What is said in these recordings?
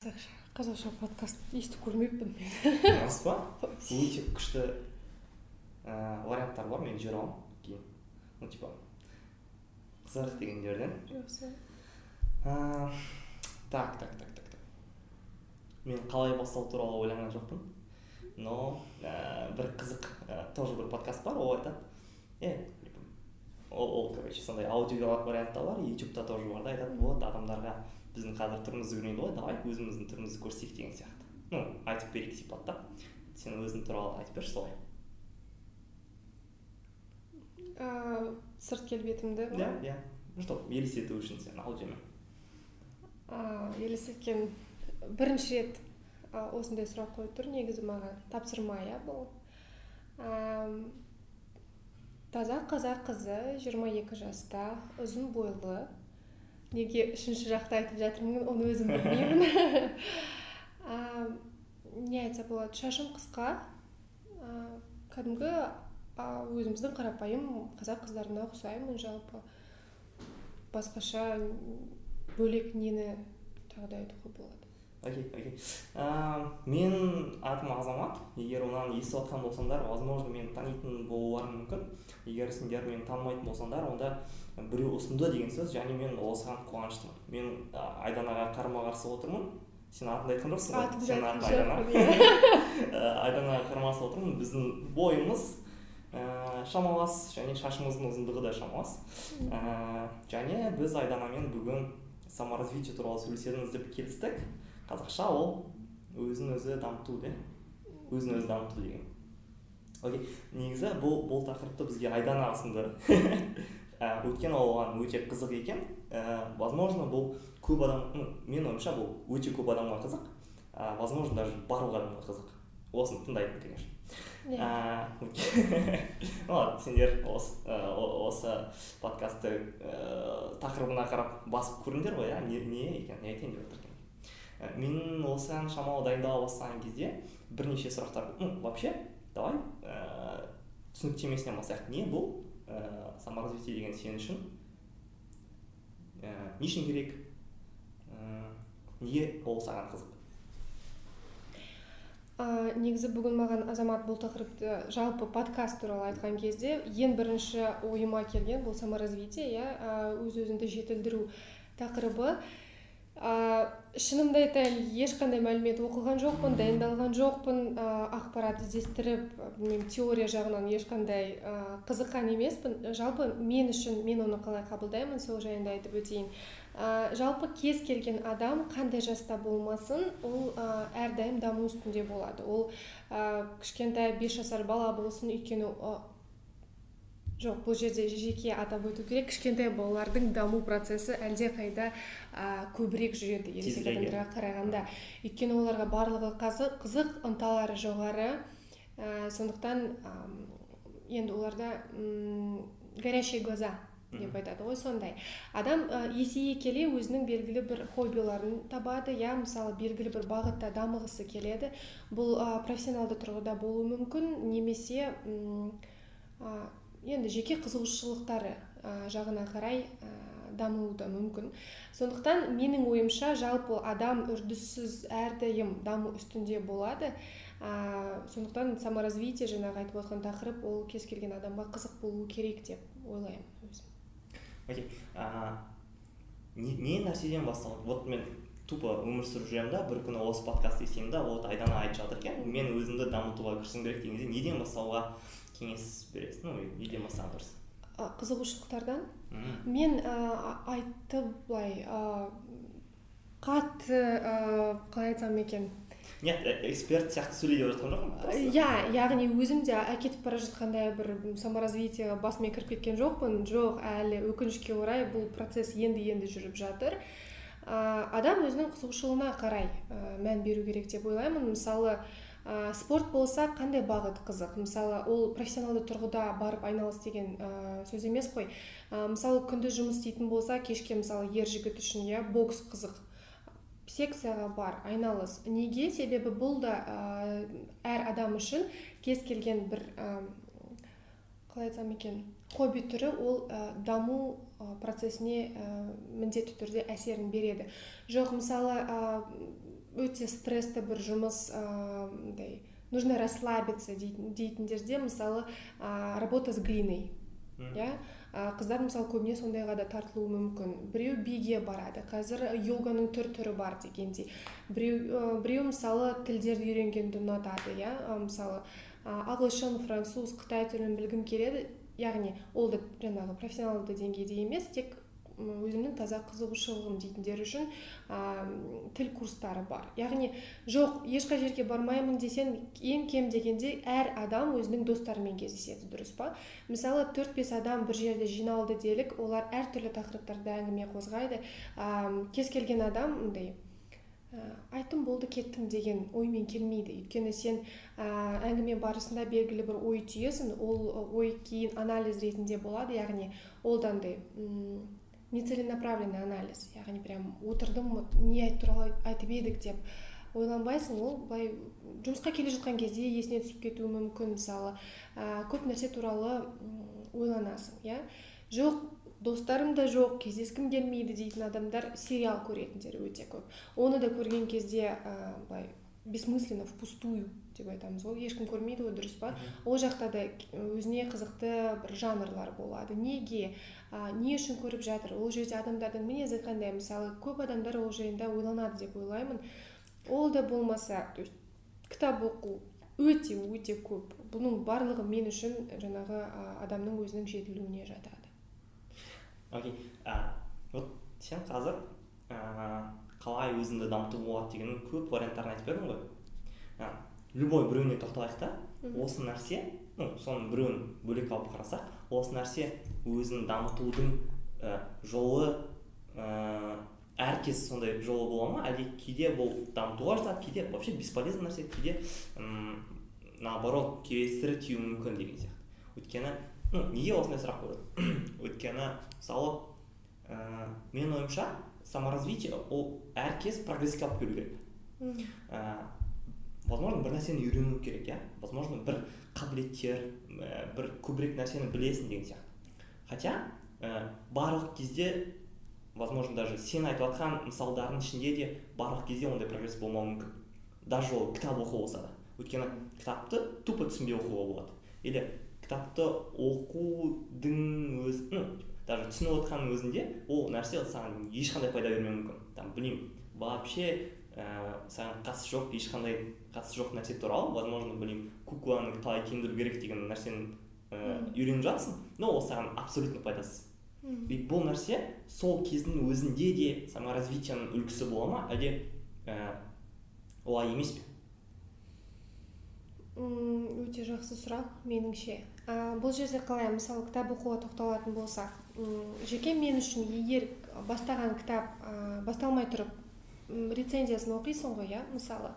қазақша подкаст естіп көрмеппін мен рас па өте күшті ә, варианттар бар мен жібере аламын кейін ну типа қызық дегендерден жақсы так так так так так. Мен қалай бастау туралы ойланған жоқпын но ә, бір қызық ә, тоже бір подкаст бар ол айтады е ол ол короче сондай аудио вариантта бар ютубта тоже бар да айтады вот адамдарға біздің қазір түріміз көрінеді ғой давай өзіміздің түрімізді көрсетейік деген сияқты. Ну айтып берейік сипат та. Сен өзің туралы айтып берші солай. Ә, сырт келбетімді иә иә. Чтобы елестету үшін сен аудиомен ә, елестеткен бірінші рет ә, осындай сұрақ қойып тұр. Негізі маған тапсырма иә бұл. Әм, таза қазақ қызы 22 жаста ұзын бойлы неге үшінші жақты айтып жатырмын оны өзім білмеймін. Не айтса болады? Шашым қысқа. Кәдімгі өзіміздің қарапайым қазақ қыздарына ұқсаймын жалпы басқаша бөлек нені тағы да айтуға болады? Окей окей. Мен атым азамат. Егер онан естіп жатқан болсаңдар возможно мені танитын болуларың мүмкін. Егер сендер мені танымайтын болсаңдар онда біреу ұсынды деген сөз және мен осыған қуаныштымын. Мен айданаға қарама қарсы отырмын. Сен атыңды айтқан жоқсың ғой? Сенің атың айдана. Ә, айданаға қарамас отырмын. Біздің бойымыз ә, шамалас және шашымыздың ұзындығы да шамалас. Ә, және біз айданамен бүгін саморазвитие туралы сөйлесеміз деп келістік. Қазақша ол өзін өзі дамыту де өзін өзі дамыту деген окей негізі бұл бұл тақырыпты бізге айдана ұсынды ә, өйткені ол оған өте қызық екен. Ә, возможно бұл көп адам ну, менің ойымша бұл өте көп адамға қызық. Ә, возможно даже барлық адамға қызық. Осыны тыңдайтын конечно. Иә. Ну ладно сендер осы подкастты тақырыбына қарап басып көріңдер ғой иә не, екен не айтайын деп жатыр мен осыған шамалы дайындала бастаған кезде бірнеше сұрақтар ну вообще давай ә, түсініктемесінен бастайық не бұл ә, саморазвитие деген сен үшін не үшін керек ә, неге ол саған қызық? Ә, негізі бүгін маған азамат бұл тақырыпты жалпы подкаст туралы айтқан кезде ең бірінші ойыма келген бұл саморазвитие иә өз өзіңді жетілдіру тақырыбы. Шынымды айтайын ешқандай мәлімет оқыған жоқпын дайындалған жоқпын. Ә, ақпарат іздестіріп білмеймін теория жағынан ешқандай ә, қызыққан емеспін. Жалпы мен үшін мен оны қалай қабылдаймын сол жайында айтып өтейін. Ә, жалпы кез келген адам қандай жаста болмасын ол ә, әрдайым даму үстінде болады. Ол ә, кішкентай бес жасар бала болсын өйткені жоқ бұл жерде жеке атап өту керек. Кішкентай балалардың даму процесі әлдеқайда ә, көбірек жүреді ересек адамдарға қарағанда өйткені оларға барлығы қазық, қызық ынталары жоғары. Ә, сондықтан ам, енді оларда м, горящие глаза деп айтады ғой сондай. Адам ә, есейе келе өзінің белгілі бір хоббиларын табады. Иә мысалы белгілі бір бағытта дамығысы келеді. Бұл ә, профессионалды тұрғыда болуы мүмкін. Немесе м, енді жеке қызығушылықтары ә, жағына қарай ә, дамуы да мүмкін. Сондықтан менің ойымша жалпы адам үрдіссіз әрдайым даму үстінде болады. Ә, сондықтан саморазвитие жаңағы айтып отқан тақырып ол кез келген адамға қызық болуы керек деп ойлаймын өзім. Окей. А, не, не нәрседен басталады вот мен тупо өмір сүріп жүремін да бір күні осы подкастты естимін да вот айдана айтып жатыр екен. Мен өзімді дамытуға кірісуім керек деген кезде неден бастауға кеңес бересің ну дұрыс. А, қызығушылықтардан? Мен ә, айтты былай ә, қатты ә, қалай айтсам екен? Нет э, эксперт сияқты сөйлей деп жатқан жоқпын иә яғни өзім де әкетіп бара жатқандай бір саморазвитиеға басымен кіріп кеткен жоқпын. Жоқ әлі өкінішке орай бұл процесс енді енді жүріп жатыр. Ә, адам өзінің қызығушылығына қарай ә, мән беру керек деп ойлаймын. Мысалы ә, спорт болса қандай бағыт қызық? Мысалы ол профессионалды тұрғыда барып айналыс деген ә, сөз емес қой. Ә, мысалы күндіз жұмыс істейтін болса кешке мысалы ер жігіт үшін иә бокс қызық. Секцияға бар айналыс. Неге? Себебі бұл да ә, әр адам үшін кез келген бір ә, қалай айтсам екен хобби түрі ол ә, даму процесіне ә, міндетті түрде әсерін береді. Жоқ мысалы өте стрессті бір жұмыс мындай нужно расслабиться дейтіндерде мысалы работа с глиной иә қыздар мысалы көбіне сондайға да тартылуы мүмкін біреу биге барады қазір йоганың түр түрі бар дегендей біреу біреу мысалы тілдерді үйренгенді ұнатады иә мысалы ағылшын француз қытай тілін білгім келеді. Яғни ол да жаңағы профессионалды деңгейде емес тек өзімнің таза қызығушылығым дейтіндер үшін ә, тіл курстары бар. Яғни жоқ ешқай жерге бармаймын десең ең кем дегенде әр адам өзінің достарымен кездеседі дұрыс па? Мысалы төрт бес адам бір жерде жиналды делік олар әртүрлі тақырыптарда әңгіме қозғайды. Ә, кез келген адам мындай айттым болды кеттім деген оймен келмейді. Өйткені сен ә, әңгіме барысында белгілі бір ой түйесің ол ой кейін анализ ретінде болады. Яғни ол да андай нецеленаправленный анализ. Яғни прям отырдым не туралы айтып едік деп ойланбайсың ол былай жұмысқа келе жатқан кезде есіне түсіп кетуі мүмкін мысалы ә, көп нәрсе туралы ойланасың иә? Жоқ достарым да жоқ кездескім келмейді дейтін адамдар сериал көретіндер өте көп. Оны да көрген кезде ә, былай бессмысленно впустую деп айтамыз ғой ешкім көрмейді ғой дұрыс па ол жақта да өзіне қызықты бір жанрлар болады неге а, не үшін көріп жатыр ол жерде адамдардың мінезі қандай мысалы көп адамдар ол жайында ойланады деп ойлаймын ол да болмаса то есть кітап оқу өте өте көп. Бұның барлығы мен үшін жаңағы адамның өзінің жетілуіне жатады. Окей вот сен қазір қалай өзіңді дамытуға болады деген көп варианттарын айтып бердің ғой. Любой біреуіне тоқталайық та. Осы нәрсе ну соның біреуін бөлек алып қарасақ осы нәрсе өзін дамытудың ә, жолы ә, әркез сондай жолы бола ма? Әлде кейде бұл дамытуға жатады кейде вообще бесполезный нәрсе кейде м наоборот кесірі тиюі мүмкін деген сияқты. Өйткені ну неге осындай сұрақ қойдым? Өйткені мысалы ә, менің ойымша саморазвитие ол әркез прогресске алып келу керек. Ә, возможно бір нәрсені үйрену керек иә? Возможно бір қабілеттер ә, бір көбірек нәрсені білесің деген сияқты. Хотя ә, барлық кезде возможно даже сен айтып жатқан мысалдардың ішінде де барлық кезде ондай прогресс болмауы мүмкін. Даже ол кітап оқу болса да. Өйткені кітапты тупо түсінбей оқуға болады. Или кітапты оқудың өзі ну даже түсініп отқанның өзінде ол нәрсе саған ешқандай пайда бермеуі мүмкін. Там білмеймін вообще ә, саған қатысы жоқ ешқандай қатысы жоқ нәрсе туралы возможно білмеймін кукланы қалай киіндіру керек деген нәрсені ә, үйреніп жатсың но ол саған абсолютно пайдасыз. И бұл нәрсе сол кездің өзінде де саморазвитияның үлгісі бола ма әлде ә, олай емес пе? Өте жақсы сұрақ меніңше. Ә, бұл жерде қалай мысалы кітап оқуға тоқталатын болсақ жеке мен үшін егер бастаған кітап басталмай тұрып рецензиясын оқисың ғой иә мысалы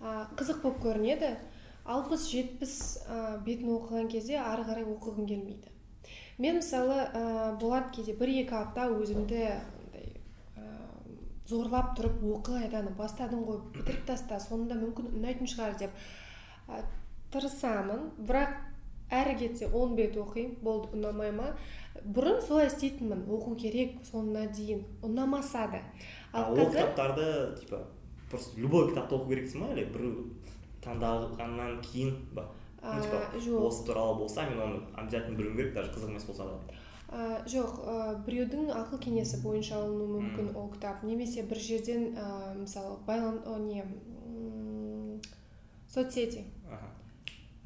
қызық болып көрінеді алпыс жетпіс бетін оқыған кезде ары қарай оқығым келмейді. Мен мысалы ә, болады кейде бір екі апта өзімді зорлап тұрып оқы айданы бастадың ғой бітіріп таста соңында мүмкін ұнайтын шығар деп ә, тырысамын. Бірақ әрі кетсе он бет оқимын болды ұнамай ма? Бұрын солай істейтінмін оқу керек соңына дейін ұнамаса да. Ал ол кітаптарды типа просто любой кітапты оқу керексің ба или біреу таңдалғаннан кейін ба? Ну типа жоқ. осы туралы болса мен оны обязательно білуім керек даже қызық емес болса да. Ә, жоқ ә, біреудің ақыл кеңесі бойынша алынуы мүмкін ол кітап. Немесе бір жерден ә, мысалы байлан о, не соцсети.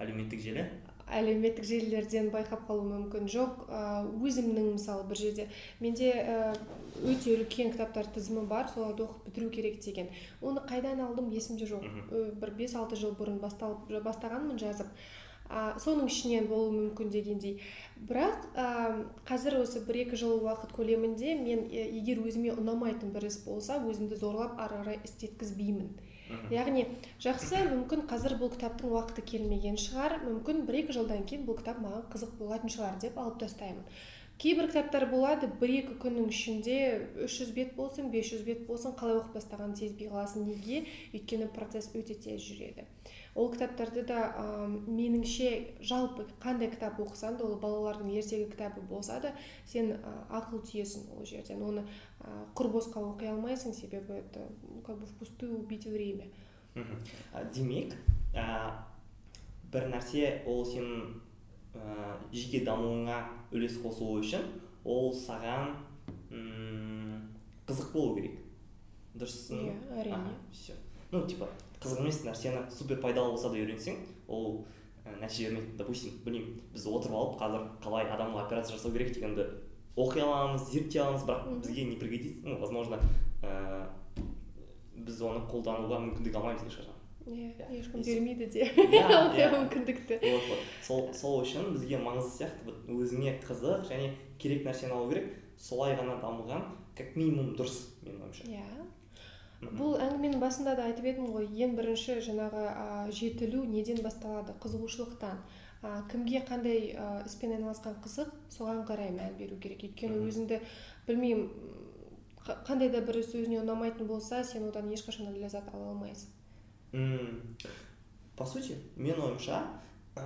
Әлеуметтік желі? Әлеуметтік желілерден байқап қалуы мүмкін жоқ. Өзімнің мысалы бір жерде менде өте үлкен кітаптар тізімі бар соларды оқып бітіру керек деген. Оны қайдан алдым есімде жоқ. Бір бес алты жыл бұрын басталып бастағанмын жазып. Ә, соның ішінен болуы мүмкін дегендей. Бірақ ә, қазір осы бір екі жыл уақыт көлемінде мен егер өзіме ұнамайтын бір іс болса өзімді зорлап ары қарай істеткізбеймін. Яғни жақсы мүмкін қазір бұл кітаптың уақыты келмеген шығар. Мүмкін бір екі жылдан кейін бұл кітап маған қызық болатын шығар деп алып тастаймын. Кейбір кітаптар болады бір екі күннің ішінде 300 бет болсын 500 бет болсын қалай оқып бастағанын сезбей қаласың неге? Өйткені процесс өте тез жүреді. Ол кітаптарды да ә, меніңше жалпы қандай кітап оқысаң да ол балалардың ертегі кітабы болса да сен ә, ақыл түйесің ол жерден. Оны ә, құр босқа оқи алмайсың себебі это как бы впустую убить время. Демек ә, бір нәрсе ол сенің ә, жеке дамуыңа үлес қосуы үшін ол саған қызық болу керек. Дұрыссың иә әрине. Все ну типа қызық емес нәрсені супер пайдалы болса да үйренсең ол ә, нәтиже бермейді допустим білмеймін біз отырып алып қазір қалай адамға операция жасау керек дегенді оқи аламыз зерттей аламыз бірақ бізге не пригодится. Ну возможно ә, біз оны қолдануға мүмкіндік алмаймыз ешқашан иә ешкім бермейді де мүмкіндікті вот вот сол сол үшін бізге маңызды сияқты вот өзіңе қызық және керек нәрсені алу керек солай ғана дамыған как минимум дұрыс менің ойымша. Иә. Бұл әңгіменің басында да айтып едім ғой ең бірінші жаңағы ә, жетілу неден басталады? Қызығушылықтан. Ә, кімге қандай ә, іспен айналысқан қызық соған қарай мән беру керек. Өйткені өзіңді білмеймін қандай да бір іс ұнамайтын болса сен одан ешқашан ләззат ала алмайсың. По сути менің ойымша ә,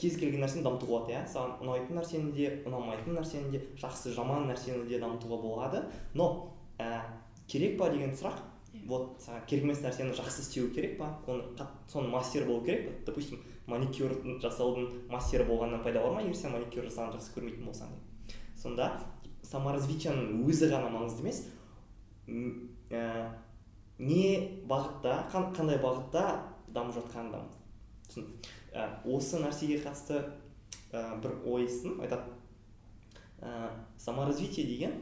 кез келген нәрсені дамытуға болады иә. Саған ұнайтын нәрсені де ұнамайтын нәрсені де жақсы жаман нәрсені де дамытуға болады. Но ә, керек па деген сұрақ? Иә. вот саған керек емес нәрсені жақсы істеу керек па? Оны соның мастері болу керек па? Допустим маникюр жасаудың мастері болғаннан пайда бар ма? Егер сен маникюр жасағанды жақсы көрмейтін болсаң сонда саморазвитияның өзі ғана маңызды емес. Ә, не бағытта қандай бағытта дамып жатқаны да ә, осы нәрсеге қатысты ә, бір ой естідім. Айтады ә, саморазвитие деген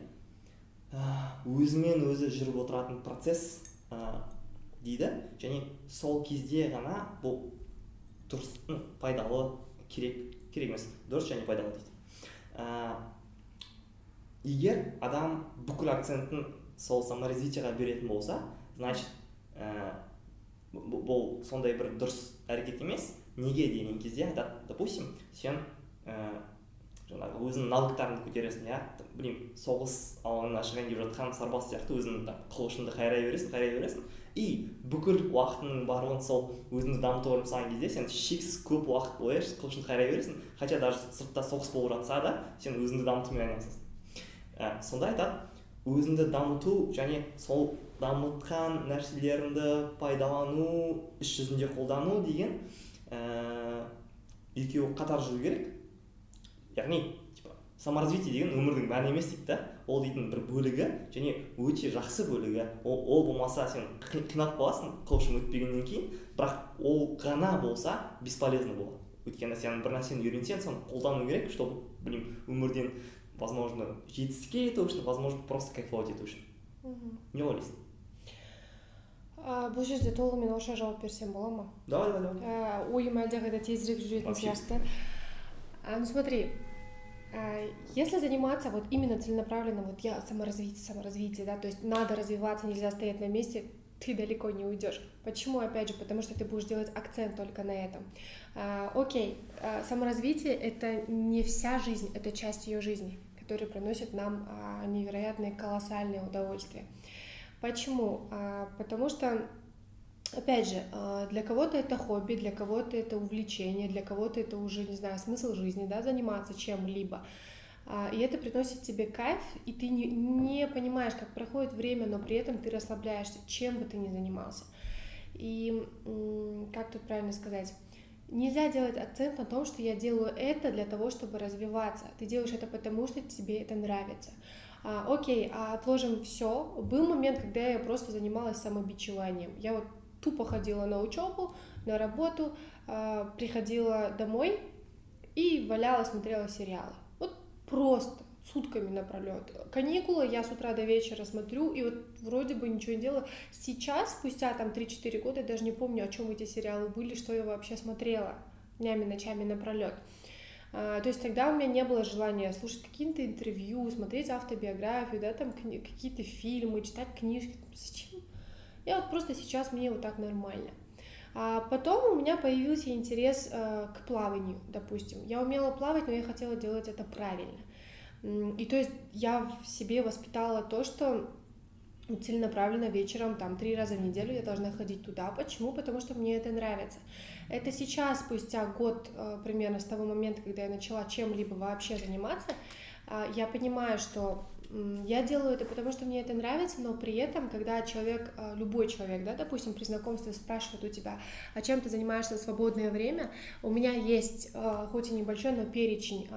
ә, өзімен өзі жүріп отыратын процесс ә, дейді. Және сол кезде ғана бұл дұрыс пайдалы керек керек емес. Дұрыс және пайдалы дейді ә, егер адам бүкіл акцентін сол саморазвитиеға беретін болса значит ә, бұл сондай бір дұрыс әрекет емес. Неге деген кезде айтады допустим сен ә, жаңағы өзіңнің навыктарыңды көтересің иә білмеймін соғыс алаңына шығайын деп жатқан сарбаз сияқты өзіңнің қыл ұшыңды қайрай бересің қайрай бересің. И бүкіл уақытыңның барлығын сол өзіңді дамытуға жұмсаған кезде сен шексіз көп уақыт бойы қыл ұшыңды қайрай бересің. Хотя даже сыртта соғыс болып жатса да сен өзіңді дамытумен айналысасың. Ә, сонда айтады өзіңді дамыту және сол дамытқан нәрселеріңді пайдалану іс жүзінде қолдану деген ә, екеуі қатар жүру керек. Яғни типа саморазвитие деген өмірдің мәні емес дейді да. Ол дейтін бір бөлігі және өте жақсы бөлігі. Ол, ол болмаса сен қиналып қаласың коучинг өтпегеннен кейін бірақ ол ғана болса бесполезно болады. Өйткені сен бір нәрсені үйренсең соны қолдану керек чтобы білмеймін өмірден возможно жетістікке жету үшін возможно просто кайфовать ету үшін. Не ойлайсың? Ә, бұл жерде толығымен орысша жауап берсем бола ма давай давай давай ә, ойым әлдеқайда тезірек жүретін сияқты ну смотри э, если заниматься вот именно целенаправленно, вот я саморазвитие, саморазвитие, да, то есть надо развиваться, нельзя стоять на месте, ты далеко не уйдешь. Почему? Опять же, потому что ты будешь делать акцент только на этом. А, окей, а, саморазвитие это не вся жизнь, это часть ее жизни, которая приносит нам а, невероятное колоссальное удовольствие. Почему? А, потому что Опять же, а, для кого-то это хобби, для кого-то это увлечение, для кого-то это уже, не знаю, смысл жизни, да, заниматься чем-либо. А, и это приносит тебе кайф, и ты не, не понимаешь, как проходит время, но при этом ты расслабляешься, чем бы ты ни занимался. И как тут правильно сказать? Нельзя делать акцент на том, что я делаю это для того, чтобы развиваться. Ты делаешь это потому, что тебе это нравится а, окей, а отложим все. Был момент, когда я просто занималась самобичеванием. Я вот тупо ходила на учебу, на работу, а, приходила домой и валяла, смотрела сериалы. Вот просто сутками напролет. Каникулы я с утра до вечера смотрю, и вот вроде бы ничего не делала. Сейчас, спустя там 3-4 года, я даже не помню, о чем эти сериалы были, что я вообще смотрела днями, ночами напролет. А, то есть тогда у меня не было желания слушать какие-то интервью, смотреть автобиографию, да, там какие-то фильмы, читать книжки. Зачем? Я вот просто сейчас мне вот так нормально. А потом у меня появился интерес э, к плаванию, допустим. Я умела плавать, но я хотела делать это правильно. И то есть я в себе воспитала то, что целенаправленно вечером, там, три раза в неделю я должна ходить туда. Почему? Потому что мне это нравится. Это сейчас, спустя год э, примерно с того момента, когда я начала чем-либо вообще заниматься, э, я понимаю, что я делаю это потому, что мне это нравится, но при этом, когда человек, э, любой человек, да, допустим, при знакомстве спрашивает у тебя, а чем ты занимаешься в свободное время, у меня есть, хоть и небольшой, но перечень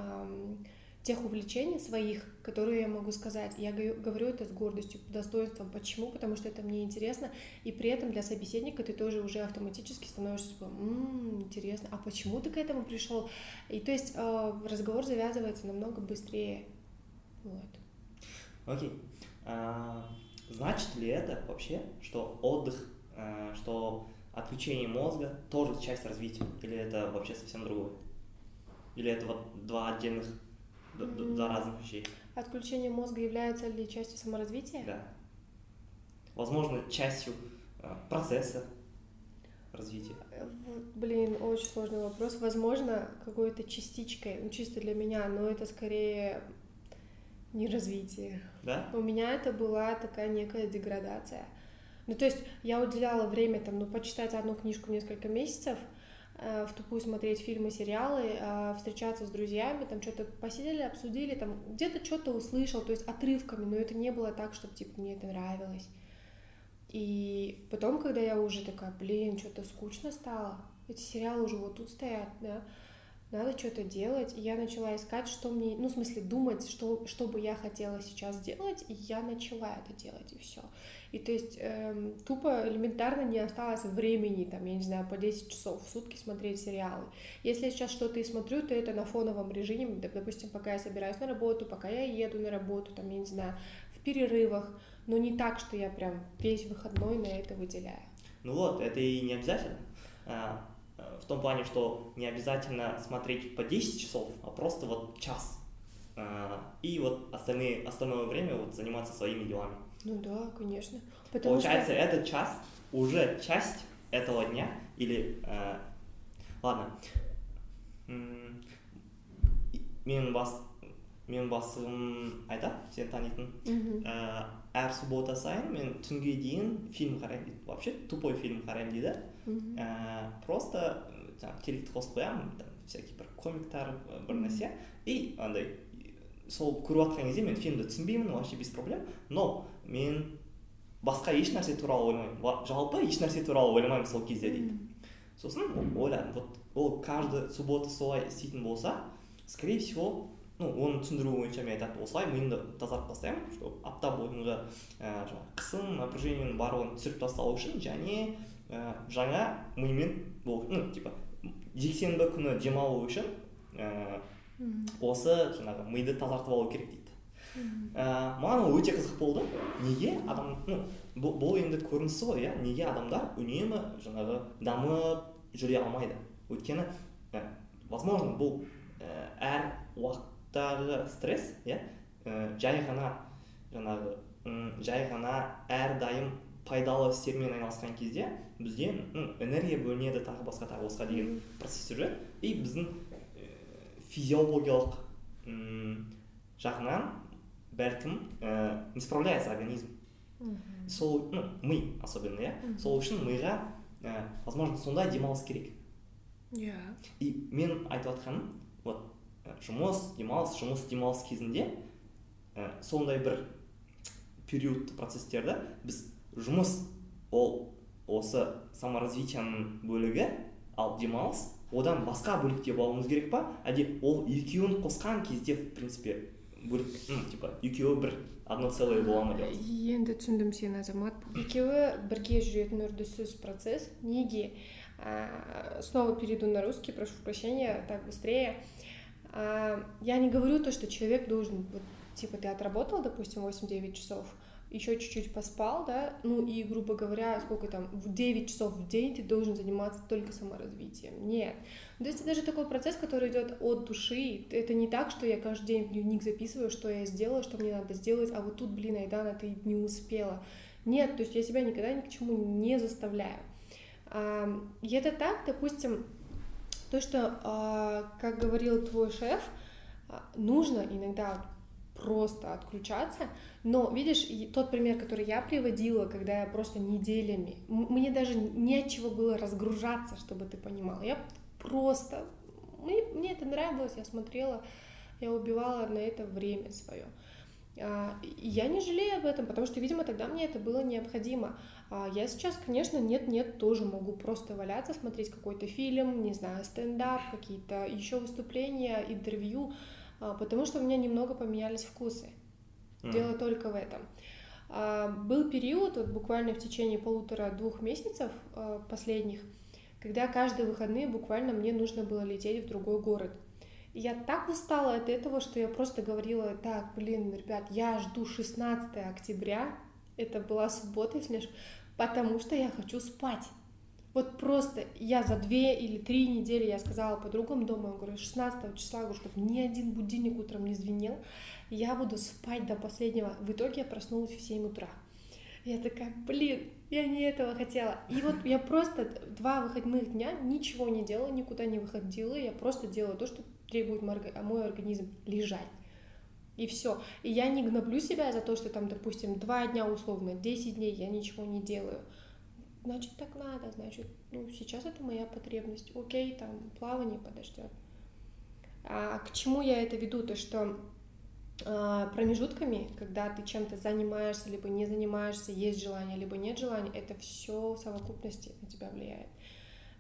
тех увлечений своих, которые я могу сказать. Я говорю это с гордостью, достоинством. Почему? Потому что это мне интересно, и при этом для собеседника ты тоже уже автоматически становишься типа, м-м, интересно, а почему ты к этому пришел? И то есть э, разговор завязывается намного быстрее. Вот. Окей. Okay. А, значит ли это вообще, что отдых, а, что отключение мозга тоже часть развития? Или это вообще совсем другое? Или это вот два отдельных два разных вещей. Отключение мозга является ли частью саморазвития? Да. Возможно, частью э, процесса развития. Э, блин, очень сложный вопрос. Возможно, какой-то частичкой, ну чисто для меня, но это скорее не развитие. Да? У меня это была такая некая деградация. Ну, то есть я уделяла время, там, ну, почитать одну книжку несколько месяцев, в тупую смотреть фильмы, сериалы, э, встречаться с друзьями, там что-то посидели, обсудили, там где-то что-то услышал, то есть отрывками, но это не было так, чтобы типа мне это нравилось. И потом, когда я уже такая, блин, что-то скучно стало, эти сериалы уже вот тут стоят, да, надо что-то делать. И я начала искать, что мне, ну, в смысле, думать, что, что бы я хотела сейчас делать, и я начала это делать, и все. И то есть эм, тупо элементарно не осталось времени, там, я не знаю, по 10 часов в сутки смотреть сериалы. Если я сейчас что-то и смотрю, то это на фоновом режиме, допустим, пока я собираюсь на работу, пока я еду на работу, там, я не знаю, в перерывах, но не так, что я прям весь выходной на это выделяю. Ну вот, это и не обязательно. А, в том плане, что не обязательно смотреть по 10 часов, а просто вот час. А, и вот остальные, остальное время вот заниматься своими делами. Ну да, конечно. Потому Получается, что... этот час уже часть этого дня или ә, ладно. Мен бас мен басым айтады сен танитын. Ә, әр суббота сайын мен түнге дейін фильм қараймын. Дейді вообще тупой фильм қараймын дейді. Ә, просто жаңағы телекті қосып қоямын там всякий бір комиктар бір нәрсе. И андай сол көріп жатқан кезде мен фильмді түсінбеймін вообще без проблем. Но мен басқа еш нәрсе туралы ойламаймын. Жалпы еш нәрсе туралы ойламаймын сол кезде дейді. Сосын ойладым вот ол каждый суббота солай істейтін болса скорее всего ну оны түсіндіру бойынша мен айтады осылай миымды тазартып тастаймын что апта бойынғы ә, жаңағы қысым напряжениенің барлығын түсіріп тастау үшін және ә, жаңа мимен ну типа жексенбі күні демалу үшін ә, осы жаңағы миды тазартып алу керек дейді. Ә, маған ол өте қызық болды. Неге адам ну бұл, бұл енді көрінісі ғой иә? Неге адамдар үнемі жаңағы дамып жүре алмайды? Өйткені ә, возможно бұл ә, әр уақыттағы стресс иә? Ә, жай ғана жаңағы жай ғана әрдайым пайдалы істермен айналысқан кезде бізде энергия бөлінеді тағы басқа тағы басқа деген процесстер жүреді и біздің физиологиялық. Жағынан бәлкім ә, не справляется организм. Сол ну ми особенно иә сол үшін миға ә, возможно сондай демалыс керек. Иә и мен айтып жатқаным вот жұмыс демалыс жұмыс демалыс кезінде ә, сондай бір период процесстерді біз жұмыс ол осы саморазвитияның бөлігі ал демалыс одан басқа бөлікте болуымыз керек па? Әлде ол екеуін қосқан кезде в принципе бөліп ну типа екеуі бір одно целое бола ма деп? Енді түсіндім сені азамат. Екеуі бірге жүретін үрдіссіз процесс. Неге? А, снова перейду на русский прошу прощения так быстрее. А, я не говорю то что человек должен вот типа ты отработал допустим 8-9 часов еще чуть-чуть поспал, да, ну и, грубо говоря, сколько там, в 9 часов в день ты должен заниматься только саморазвитием. Нет. То есть это даже такой процесс, который идет от души. Это не так, что я каждый день в дневник записываю, что я сделала, что мне надо сделать, а вот тут, блин, Айдана, ты не успела. Нет, то есть я себя никогда ни к чему не заставляю. И это так, допустим, то, что, а, как говорил твой шеф, а, нужно иногда просто отключаться. Но, видишь, тот пример, который я приводила, когда я просто неделями, мне даже не от чего было разгружаться, чтобы ты понимал. Я просто, мне, мне это нравилось, я смотрела, я убивала на это время свое. А, я не жалею об этом, потому что, видимо, тогда мне это было необходимо. А, я сейчас, конечно, нет-нет, тоже могу просто валяться, смотреть какой-то фильм, не знаю, стендап, какие-то еще выступления, интервью, потому что у меня немного поменялись вкусы. Mm. Дело только в этом. Был период, вот буквально в течение полутора-двух месяцев последних, когда каждые выходные буквально мне нужно было лететь в другой город. Я так устала от этого, что я просто говорила, так, блин, ребят, я жду 16 октября, это была суббота, если не потому что я хочу спать. Вот просто я за две или три недели я сказала подругам дома, я говорю, 16 числа, говорю, чтобы ни один будильник утром не звенел, я буду спать до последнего. В итоге я проснулась в 7 утра. Я такая, блин, я не этого хотела. И вот я просто два выходных дня ничего не делала, никуда не выходила, я просто делала то, что требует мой организм лежать. И все. И я не гноблю себя за то, что там, допустим, два дня условно, 10 дней я ничего не делаю. Значит, так надо, значит, ну, сейчас это моя потребность. Окей, там, плавание подождет. А к чему я это веду? То, что а, промежутками, когда ты чем-то занимаешься, либо не занимаешься, есть желание, либо нет желания, это все в совокупности на тебя влияет.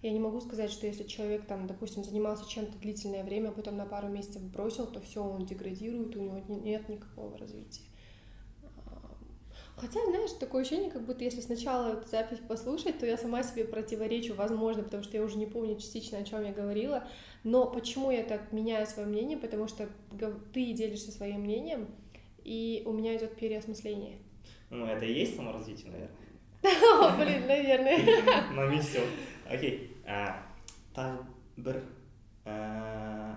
Я не могу сказать, что если человек, там, допустим, занимался чем-то длительное время, а потом на пару месяцев бросил, то все, он деградирует, у него нет никакого развития. Хотя, знаешь, такое ощущение, как будто если сначала эту запись послушать, то я сама себе противоречу, возможно, потому что я уже не помню частично, о чем я говорила. Но почему я так меняю свое мнение? Потому что ты делишься своим мнением, и у меня идет переосмысление. Ну, это и есть саморазвитие, наверное. Блин, наверное. На месте. Окей ә, тағы бір ә,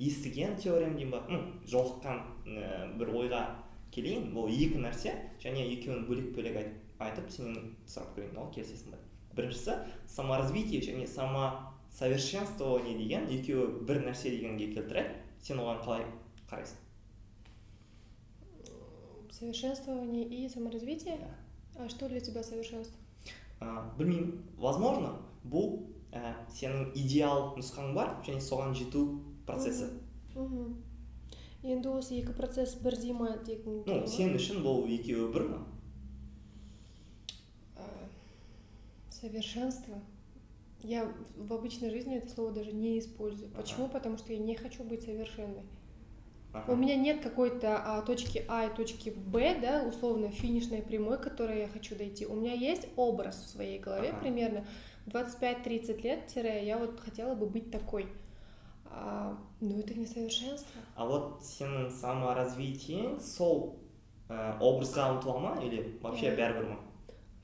естіген теорем деймін ба ну жолыққан ә, бір ойға келейін бұл екі нәрсе және екеуін бөлек бөлек айтып сенен сұрап көрейін ол келісесің ба біріншісі саморазвитие және самосовершенствование деген екеуі бір нәрсе дегенге келтіреді. Сен оған қалай қарайсың? Совершенствование и саморазвитие? А что для тебя совершенство? Ә, білмеймін. Возможно бұл ә, сенің идеал нұсқаң бар және соған жету процесі. енді осы екі процесс бірдей ма дегің ну сен үшін бұл екеуі бір ма совершенство я в обычной жизни это слово даже не использую. Почему? Потому что я не хочу быть совершенной. Ага. У меня нет какой-то а, точки А и точки Б, да, условно финишной прямой, к которой я хочу дойти. У меня есть образ в своей голове ага. примерно 25-30 лет, тире, я вот хотела бы быть такой. А, но это не совершенство. А вот сенің саморазвитиең сол ә, образға ұмтыла ма или вообще бәрібір ма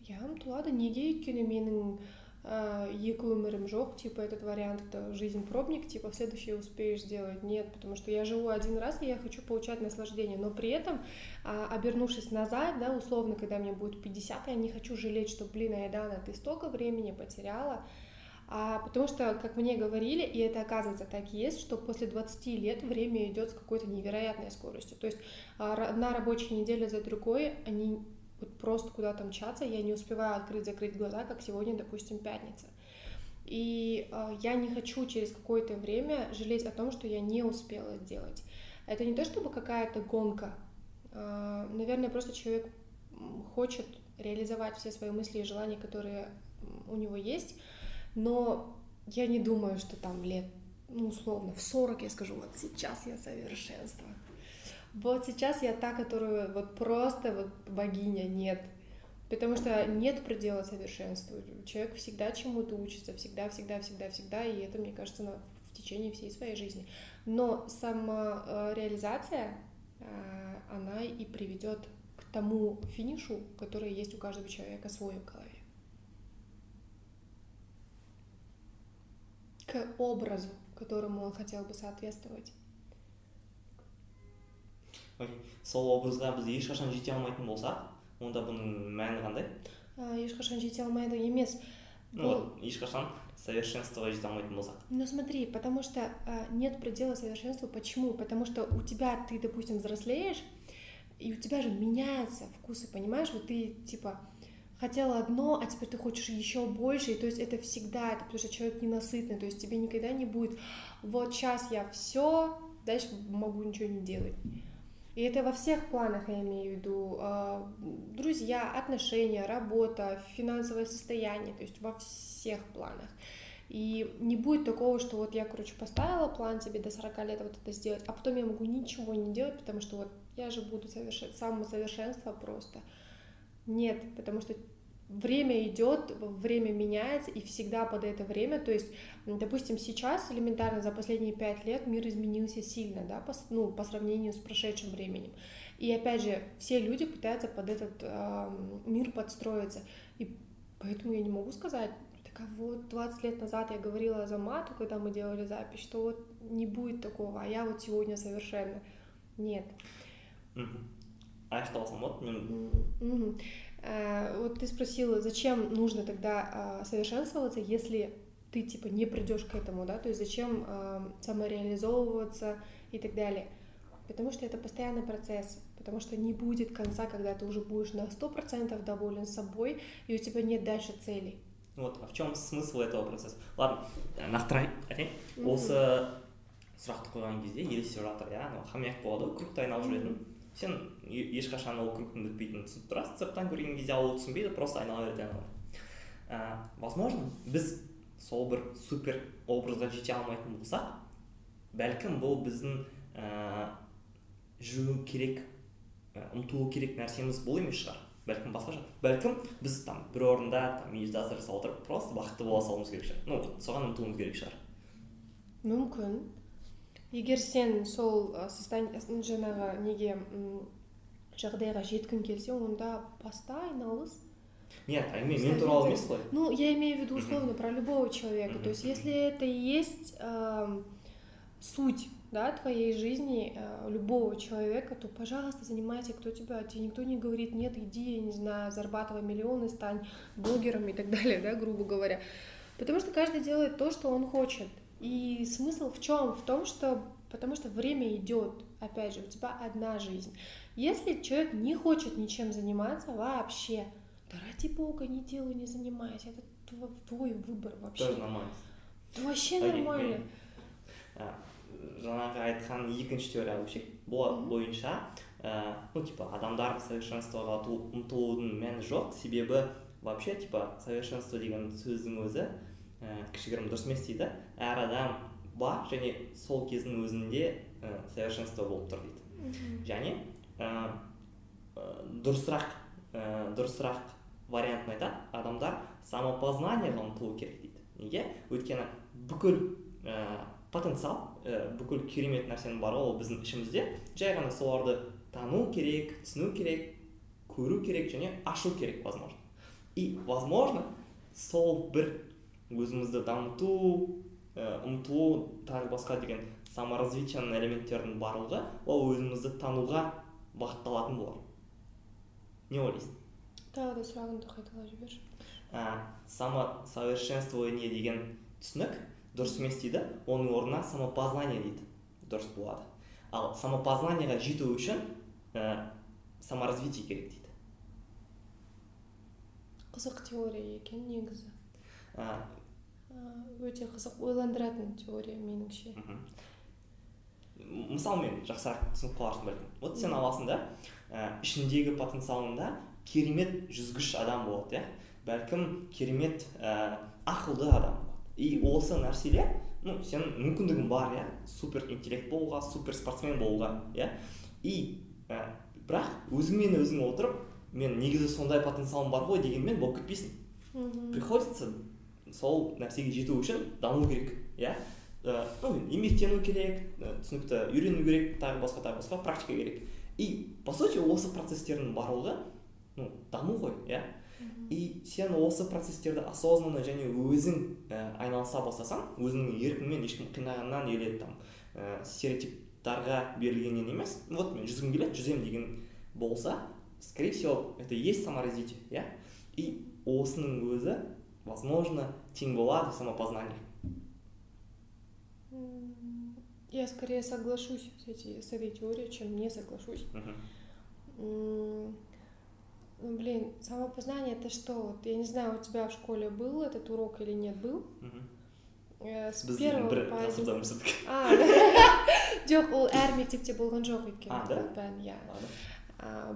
иә ұмтылады неге өйткені менің а, екі өмірім жоқ типа этот вариант это жизнь пробник типа в следующий успеешь сделать нет потому что я живу один раз и я хочу получать наслаждение но при этом а, обернувшись назад да условно когда мне будет 50 я не хочу жалеть что блин Айдана ты столько времени потеряла а, потому что, как мне говорили, и это оказывается так и есть, что после 20 лет время идет с какой-то невероятной скоростью. То есть а, одна рабочая неделя за другой, они вот просто куда-то мчаться, я не успеваю открыть-закрыть глаза, как сегодня, допустим, пятница. И э, я не хочу через какое-то время жалеть о том, что я не успела сделать. Это не то чтобы какая-то гонка. Э, наверное, просто человек хочет реализовать все свои мысли и желания, которые у него есть, но я не думаю, что там лет, ну, условно, в 40 я скажу, вот сейчас я совершенство. Вот сейчас я та, которую вот просто вот богиня, нет. Потому что нет предела совершенству. Человек всегда чему-то учится, всегда, всегда, всегда, всегда, и это, мне кажется, в течение всей своей жизни. Но сама реализация, э, она и приведет к тому финишу, который есть у каждого человека свой в голове. К образу, которому он хотел бы соответствовать. сол образға біз ешқашан жете алмайтын болсақ онда бұның мәні қандай? Ә, ешқашан жете алмайды емес. Ну вот ешқашан совершенствоға жете алмайтын болсақ. Ну смотри потому что а, нет предела совершенству. Почему? Потому что у тебя ты допустим взрослеешь и у тебя же меняются вкусы понимаешь? Вот ты типа хотела одно, а теперь ты хочешь еще больше, и то есть это всегда, это потому что человек ненасытный, то есть тебе никогда не будет, вот сейчас я все, дальше могу ничего не делать. И это во всех планах я имею в виду. А, друзья, отношения, работа, финансовое состояние, то есть во всех планах. И не будет такого, что вот я, короче, поставила план себе до 40 лет вот это сделать, а потом я могу ничего не делать, потому что вот я же буду совершать самосовершенство просто. Нет, потому что время идет, время меняется, и всегда под это время, то есть, допустим, сейчас элементарно за последние пять лет мир изменился сильно, да, по, ну, по сравнению с прошедшим временем. И опять же, все люди пытаются под этот э, мир подстроиться. И поэтому я не могу сказать, так а вот 20 лет назад я говорила за мату, когда мы делали запись, что вот не будет такого, а я вот сегодня совершенно. Нет. аяқталсам болады мен Э, вот ты спросила, зачем нужно тогда а, совершенствоваться, если ты типа не придешь к этому, да, то есть зачем э, самореализовываться и так далее. Потому что это постоянный процесс, потому что не будет конца, когда ты уже будешь на сто процентов доволен собой, и у тебя нет дальше целей. Вот, а в чем смысл этого процесса? Ладно, нақтырақ айтайын осы сұрақты қойған кезде елестеп жатыр иә анау хамяк болады ғой кругты айналып жүретін сен ешқашан ол кругтың бітпейтінін түсініп тұрасың. Сырттан көрген кезде ол түсінбейді просто айнала береді ә, возможно біз сол бір супер образға жете алмайтын болсақ бәлкім бұл біздің ә, жүру керек ә, ұмтылу керек нәрсеміз бұл емес шығар. Бәлкім басқаша бәлкім біз там бір орында там медитация жасап отырып просто бақытты бола салуымыз керек шығар. Ну соған ұмтылуымыз керек шығар. Мүмкін. Егер сен сол жаңағы неге жағдайға жеткің келсе онда баста айналыс. Нет мен туралы емес қой. Ну я имею в виду условно про любого человека. То есть если это и есть э, суть да, твоей жизни э, любого человека, то, пожалуйста, занимайся, кто тебя, тебе никто не говорит, нет, иди, я не знаю, зарабатывай миллионы, стань блогером и так далее, да, грубо говоря. Потому что каждый делает то, что он хочет. И смысл в чем? В том, что потому что время идет, опять же, у тебя одна жизнь. Если человек не хочет ничем заниматься вообще, да ради бога, не делай, не занимайся, это твой выбор вообще. Тоже нормально. Это вообще нормально. жаңағы айтқан екінші теория вообще бойынша ә, ну типа адамдар совершенствоға ұмтылудың мәні жоқ себебі вообще типа совершенство деген сөздің өзі ә, кішігірім дұрыс емес дейді әр адам бар және сол кездің өзінде ә, совершенство болып тұр дейді. Және ә, дұрысырақ ә, дұрысырақ вариантын айтады. Адамдар самопознанияға ұмтылу керек дейді. Неге? Өйткені бүкіл ә, потенциал ә, бүкіл керемет нәрсенің бары ол біздің ішімізде. Жай ғана соларды тану керек түсіну керек көру керек және ашу керек возможно. И возможно сол бір өзімізді дамыту ұмтылу тағы басқа деген саморазвитияның элементтерінің барлығы ол өзімізді тануға бағытталатын болар. Не ойлайсың? Тағы да сұрағыңды қайталап жіберші ә, самосовершенствование деген түсінік дұрыс емес дейді. Оның орнына самопознание дейді. Дұрыс болады. Ал самопознанияға жету үшін ә, саморазвитие керек дейді. Қызық теория екен негізі. Ә, өте қызық ойландыратын теория меніңше. Мысалмен жақсырақ түсініп қаларсың бәлкім вот сен аласың да ә, ішіндегі потенциалыңда керемет жүзгіш адам болады иә. Бәлкім керемет ә, ақылды адам болады. И осы нәрселер ну сенің мүмкіндігің бар иә. Супер интеллект болуға супер спортсмен болуға иә. И ә, бірақ өзіңмен өзің отырып мен негізі сондай потенциалым бар ғой дегенмен болып кетпейсің. Приходится сол нәрсеге жету үшін даму керек иә? Ну еңбектену керек түсінікті үйрену керек тағы басқа тағы басқа практика керек. И по сути осы процесстердің барлығы ну даму ғой иә? И сен осы процесстерді осознанно және өзің ә, айналыса бастасаң өзіңнің еркіңмен ешкім қинағаннан или там ә, стереотиптарға берілгеннен емес вот мен жүзгім келеді жүземін деген болса скорее всего это есть саморазвитие иә? И осының өзі возможно тең болады самопознание я скорее соглашусь с, эти, с этой теорией, чем не соглашусь. Uh-huh. Ну, блин, самопознание это что? Вот, я не знаю, у тебя в школе был этот урок или нет, был? Uh-huh. С первого по один... А, жоқ ол әр мектепте болған жоқ өйткені бұл пән иә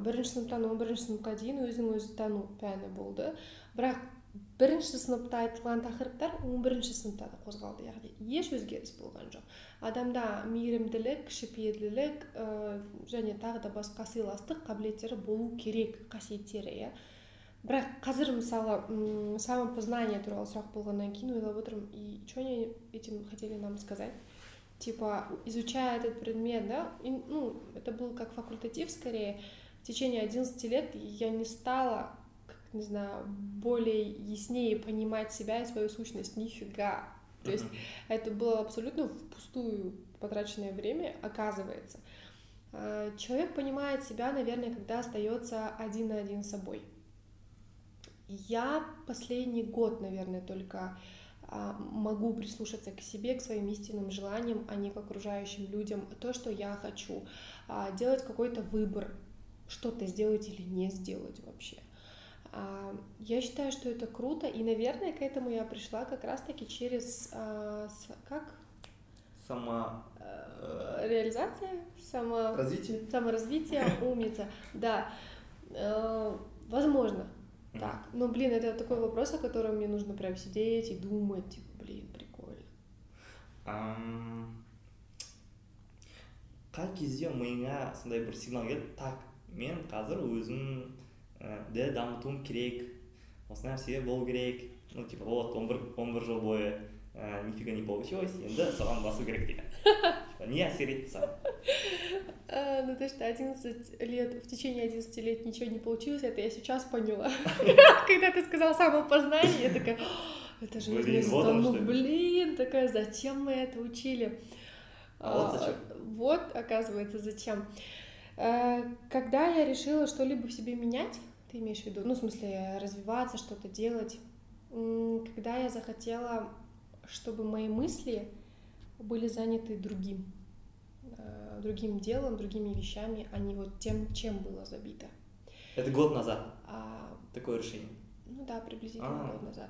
бірінші сыныптан он бірінші сыныпқа дейін өзін өзі тану пәні болды бірақ бірінші сыныпта айтылған тақырыптар он бірінші сыныпта да қозғалды яғни еш өзгеріс болған жоқ. Адамда мейірімділік кішіпейілділік ә, және тағы да басқа сыйластық қабілеттері болу керек қасиеттері иә. Бірақ қазір мысалы самопознание туралы сұрақ болғаннан кейін ойлап отырмын и что они этим хотели нам сказать? Типа изучая этот предмет да и, ну это был как факультатив скорее. В течение 11 лет я не стала не знаю, более яснее понимать себя и свою сущность. Нифига. То есть это было абсолютно впустую потраченное время, оказывается. А, человек понимает себя, наверное, когда остается один на один с собой. Я последний год, наверное, только а, могу прислушаться к себе, к своим истинным желаниям, а не к окружающим людям. То, что я хочу. А, делать какой-то выбор, что-то сделать или не сделать вообще. А, я считаю, что это круто, и, наверное, к этому я пришла как раз-таки через а, как Само... Э, реализация, само... Развитие? Саморазвитие, умница, да. Э, возможно, так. Но, блин, это такой вопрос, о котором мне нужно прям сидеть и думать, типа, блин, прикольно. қай кезде миыңа сондай бір сигнал келді так мен қазір өзім ді дамытуым керек осы нәрсе болу керек ну типа вот он бір он бір жыл бойы ә, нифига не получилось енді соған басу керек дейді не әсер етті саған ну то что 11 лет в течение 11 лет ничего не получилось это я сейчас поняла когда ты сказал самопознание я такая это же блин, вот ну блин такая зачем мы это учили а вот зачем вот оказывается зачем Э, когда я решила что-либо в себе менять, ты имеешь в виду, ну, в смысле, развиваться, что-то делать, когда я захотела, чтобы мои мысли были заняты другим, э, другим делом, другими вещами, а не вот тем, чем было забито. Это год назад? А... Такое решение? Ну да, приблизительно А-а-а. год назад.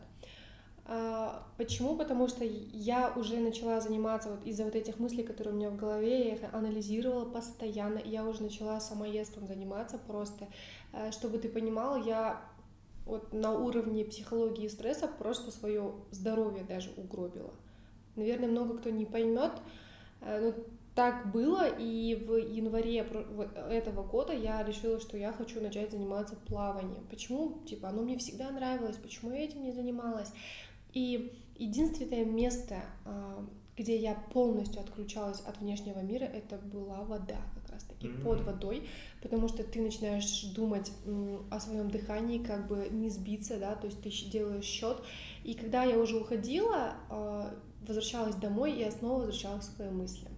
А, почему? Потому что я уже начала заниматься вот из-за вот этих мыслей, которые у меня в голове, я их анализировала постоянно, и я уже начала самоедством заниматься просто. А, чтобы ты понимал, я вот на уровне психологии стресса просто свое здоровье даже угробила. Наверное, много кто не поймет, а, но так было, и в январе этого года я решила, что я хочу начать заниматься плаванием. Почему? Типа, оно мне всегда нравилось, почему я этим не занималась? И единственное место, а, где я полностью отключалась от внешнего мира, это была вода как раз таки mm-hmm. под водой, потому что ты начинаешь думать о своем дыхании, как бы не сбиться, да, то есть ты делаешь счет. И когда я уже уходила, а, возвращалась домой, я снова возвращалась к своим мыслям.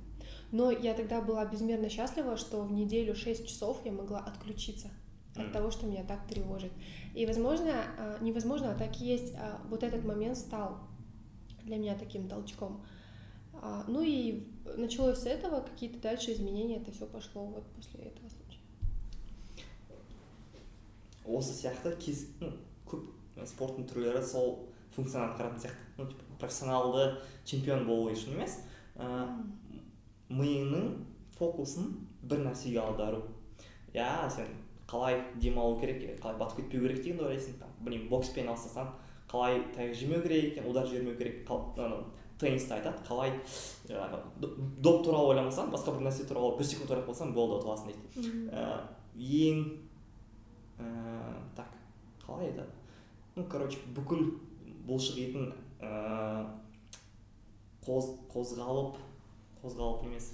Но я тогда была безмерно счастлива, что в неделю 6 часов я могла отключиться от того, что меня так тревожит. И, возможно, а, невозможно, а так и есть, а, вот этот момент стал для меня таким толчком. Ну и началось с этого, какие-то дальше изменения, это все пошло вот после этого. Осы сияқты кез ну, көп спорттың түрлері сол функцияны атқаратын сияқты. Ну типа профессионалды чемпион болу үшін емес ә, миыңның фокусын бір нәрсеге аудару. Иә сен қалай демалу керек қалай батып кетпеу керек дегенді ойлайсың там білмеймін бокспен айналыссаң қалай таяқ жемеу керек екен удар жібермеу керек ана тенниста айтады қалай жаңағы доп туралы ойламасаң басқа бір нәрсе туралы бір секунд ойлап қалсаң болды ұтыласың дейді ең ә, так қалай айтады ну короче бүкіл бұлшық етін ә, қоз, қозғалып қозғалып емес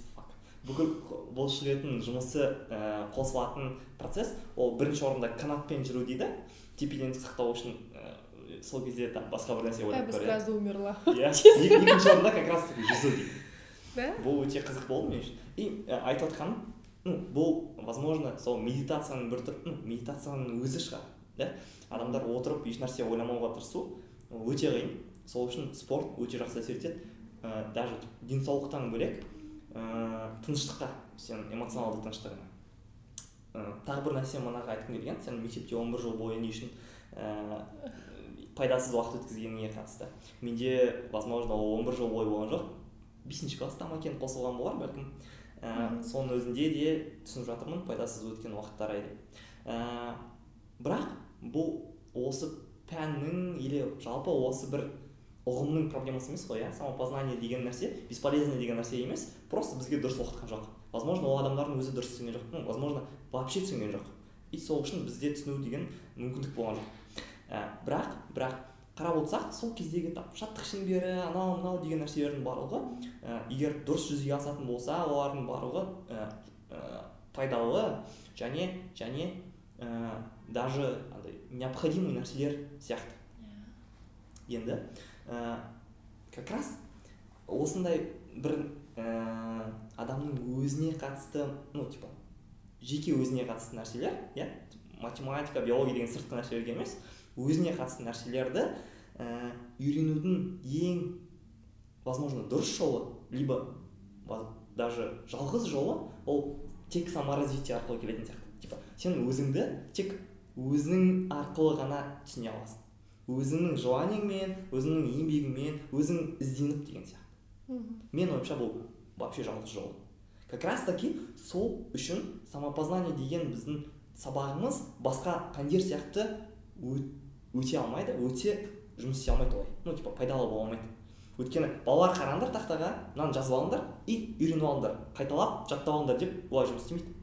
бүкіл бұлшық жұмысы ә, қосылатын процесс ол бірінші орында канатпен жүру дейді. Тепе теңдікті сақтау үшін ә, сол кезде там басқа бір нәрсе ойлап көр сразу умерла. Иә екінші орында как раз таки жүзу дейді. Да? Бұл өте қызық болды мен үшін. И айтып отқаным ну бұл возможно сол медитацияның бір түрі ну медитацияның өзі шығар да? Адамдар отырып еш нәрсе ойламауға тырысу өте қиын. Сол үшін спорт өте жақсы әсер етеді. Ә, даже денсаулықтан бөлек ә, тыныштыққа сенің эмоционалды тыныштығына ә, тағы бір нәрсе манағы айтқым келген сен мектепте он бір жыл бойы не үшін ә, пайдасыз уақыт өткізгеніңе қатысты. Менде возможно ол он бір жыл бойы болған жоқ. Бесінші класста ма екен қосылған болар бәлкім. Ә, соның өзінде де түсініп жатырмын пайдасыз өткен уақыттар деп ә, бірақ бұл осы пәннің или жалпы осы бір ұғымның проблемасы емес қой иә? Самопознание деген нәрсе бесполезный деген нәрсе емес просто бізге дұрыс оқытқан жоқ возможно ол адамдардың өзі дұрыс түсінген жоқ. Возможно вообще түсінген жоқ. И сол үшін бізде түсіну деген мүмкіндік болған жоқ. Ә, бірақ бірақ қарап отырсақ сол кездегі там шаттық шеңбері анау мынау деген нәрселердің барлығы ә, егер дұрыс жүзеге асатын болса олардың барлығы ә, ә, пайдалы және және ә, даже андай необходимый нәрселер сияқты. Енді ә, как раз осындай бір ә, адамның өзіне қатысты ну типа жеке өзіне қатысты нәрселер иә математика биология деген сыртқы нәрселерге емес өзіне қатысты нәрселерді ә, үйренудің ең возможно дұрыс жолы либо даже жалғыз жолы ол тек саморазвитие арқылы келетін сияқты. Типа сен өзіңді тек өзің арқылы ғана түсіне аласың. Өзіңнің желаниеңмен өзіңнің еңбегіңмен өзің ізденіп деген сияқты. Мен ойымша бұл вообще жалғыз жол. Как раз таки сол үшін самопознание деген біздің сабағымыз басқа пәндер сияқты өте алмайды өте жұмыс істей алмайды олай. Ну типа пайдалы бола алмайды. Өйткені балалар қараңдар тақтаға мынаны жазып алыңдар и үйреніп алыңдар. Қайталап жаттап алыңдар деп олай жұмыс істемейді.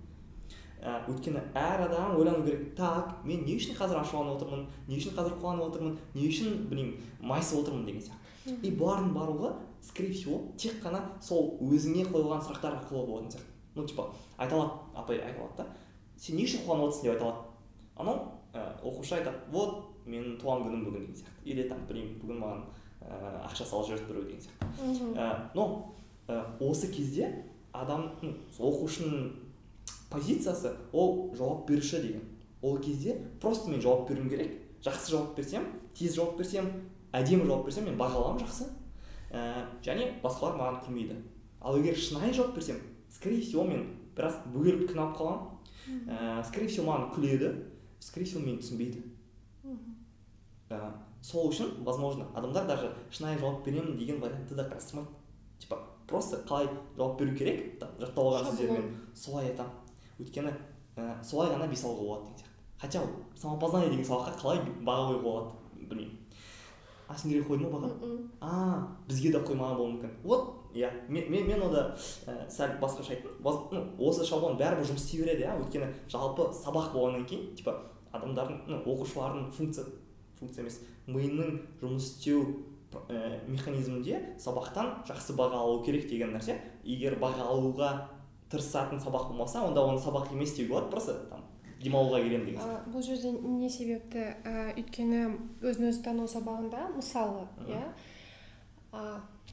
Ә, өйткені әр адам ойлану керек. Так мен не үшін қазір ашуланып отырмын не үшін қазір қуанып отырмын не үшін білмеймін майысып отырмын деген сияқты. И бұлардың барлығы скорее всего тек қана сол өзіңе қойылған сұрақтар арқылы болатын сияқты. Ну типа айта алады апай айта алады да. Сен не үшін қуанып отырсың? деп айта алады анау ә, оқушы айтады. Вот менің туған күнім бүгін деген сияқты. Или там білмеймін бүгін маған ә, ақша салып жіберді біреу деген сияқты. Ә, но ә, осы кезде адам оқушының позициясы ол жауап беруші деген. Ол кезде просто мен жауап беруім керек. Жақсы жауап берсем тез жауап берсем әдемі жауап берсем мен баға аламын жақсы. Ә, және басқалар маған күлмейді. Ал егер шынайы жауап берсем скорее всего мен біраз бөгеліп қиналып қаламын. Ә, скорее всего маған күледі. Скорее всего мені түсінбейді. Ә, сол үшін возможно адамдар даже шынайы жауап беремін деген вариантты да қарастырмайды типа просто қалай жауап беру керек жаттап алған сөздермен солай айтамын өйткені ә, солай ғана бес алуға болады деген сияқты. Хотя самопознание деген сабаққа қалай баға қоюға болады білмеймін. А сендерге қойды ма баға? А бізге де қоймаған болуы мүмкін. Вот иә мен, мен, мен ода ә, сәл басқаша айттым. Ну, осы шаблон бәрібір жұмыс істей береді иә өйткені жалпы сабақ болғаннан кейін типа адамдардың ну, оқушылардың функция функция емес. Миының жұмыс істеу ә, механизмінде сабақтан жақсы баға алу керек деген нәрсе. Егер баға алуға тырысатын сабақ болмаса онда оны сабақ емес деуге болады просто там демалуға келемін деген сияқты. бұл жерде не себепті? Ә, өйткені өзін өзі тану сабағында мысалы иә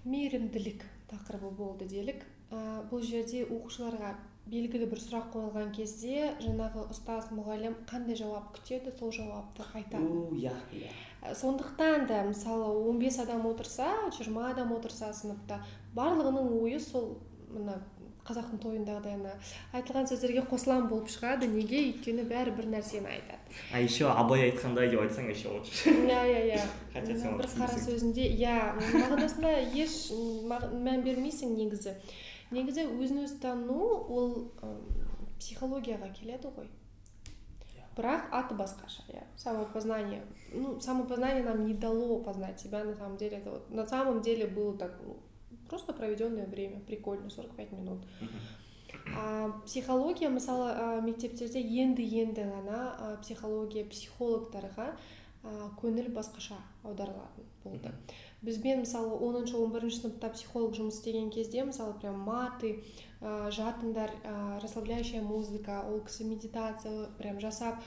мейірімділік тақырыбы болды делік. Ә, бұл жерде оқушыларға белгілі бір сұрақ қойылған кезде жаңағы ұстаз мұғалім қандай жауап күтеді сол жауапты айтады. Иә иә. Сондықтан да мысалы 15 адам отырса 20 адам отырса сыныпта барлығының ойы сол мына қазақтың тойындағыдай ана айтылған сөздерге қосыламын болып шығады неге? Өйткені бәрі бір нәрсені айтады. А еще абай айтқандай деп айтсаң еще лучше. Иә иә иә. Бір қара сөзінде иә мағынасына еш мән бермейсің негізі. Негізі өзін өзі тану ол психологияға келеді ғой. Бірақ аты басқаша иә. Самопознание ну самопознание нам не дало познать себя на самом деле. Это вот на самом деле было так ну, просто проведенное время прикольно 45 минут. А психология мысалы ә, мектептерде енді енді ғана ә, психология психологтарға ә, көңіл басқаша аударылатын болды. Бізбен мысалы оныншы он бірінші сыныпта психолог жұмыс істеген кезде мысалы прям маты ә, жатыңдар ә, расслабляющая музыка ол кісі медитация прям жасап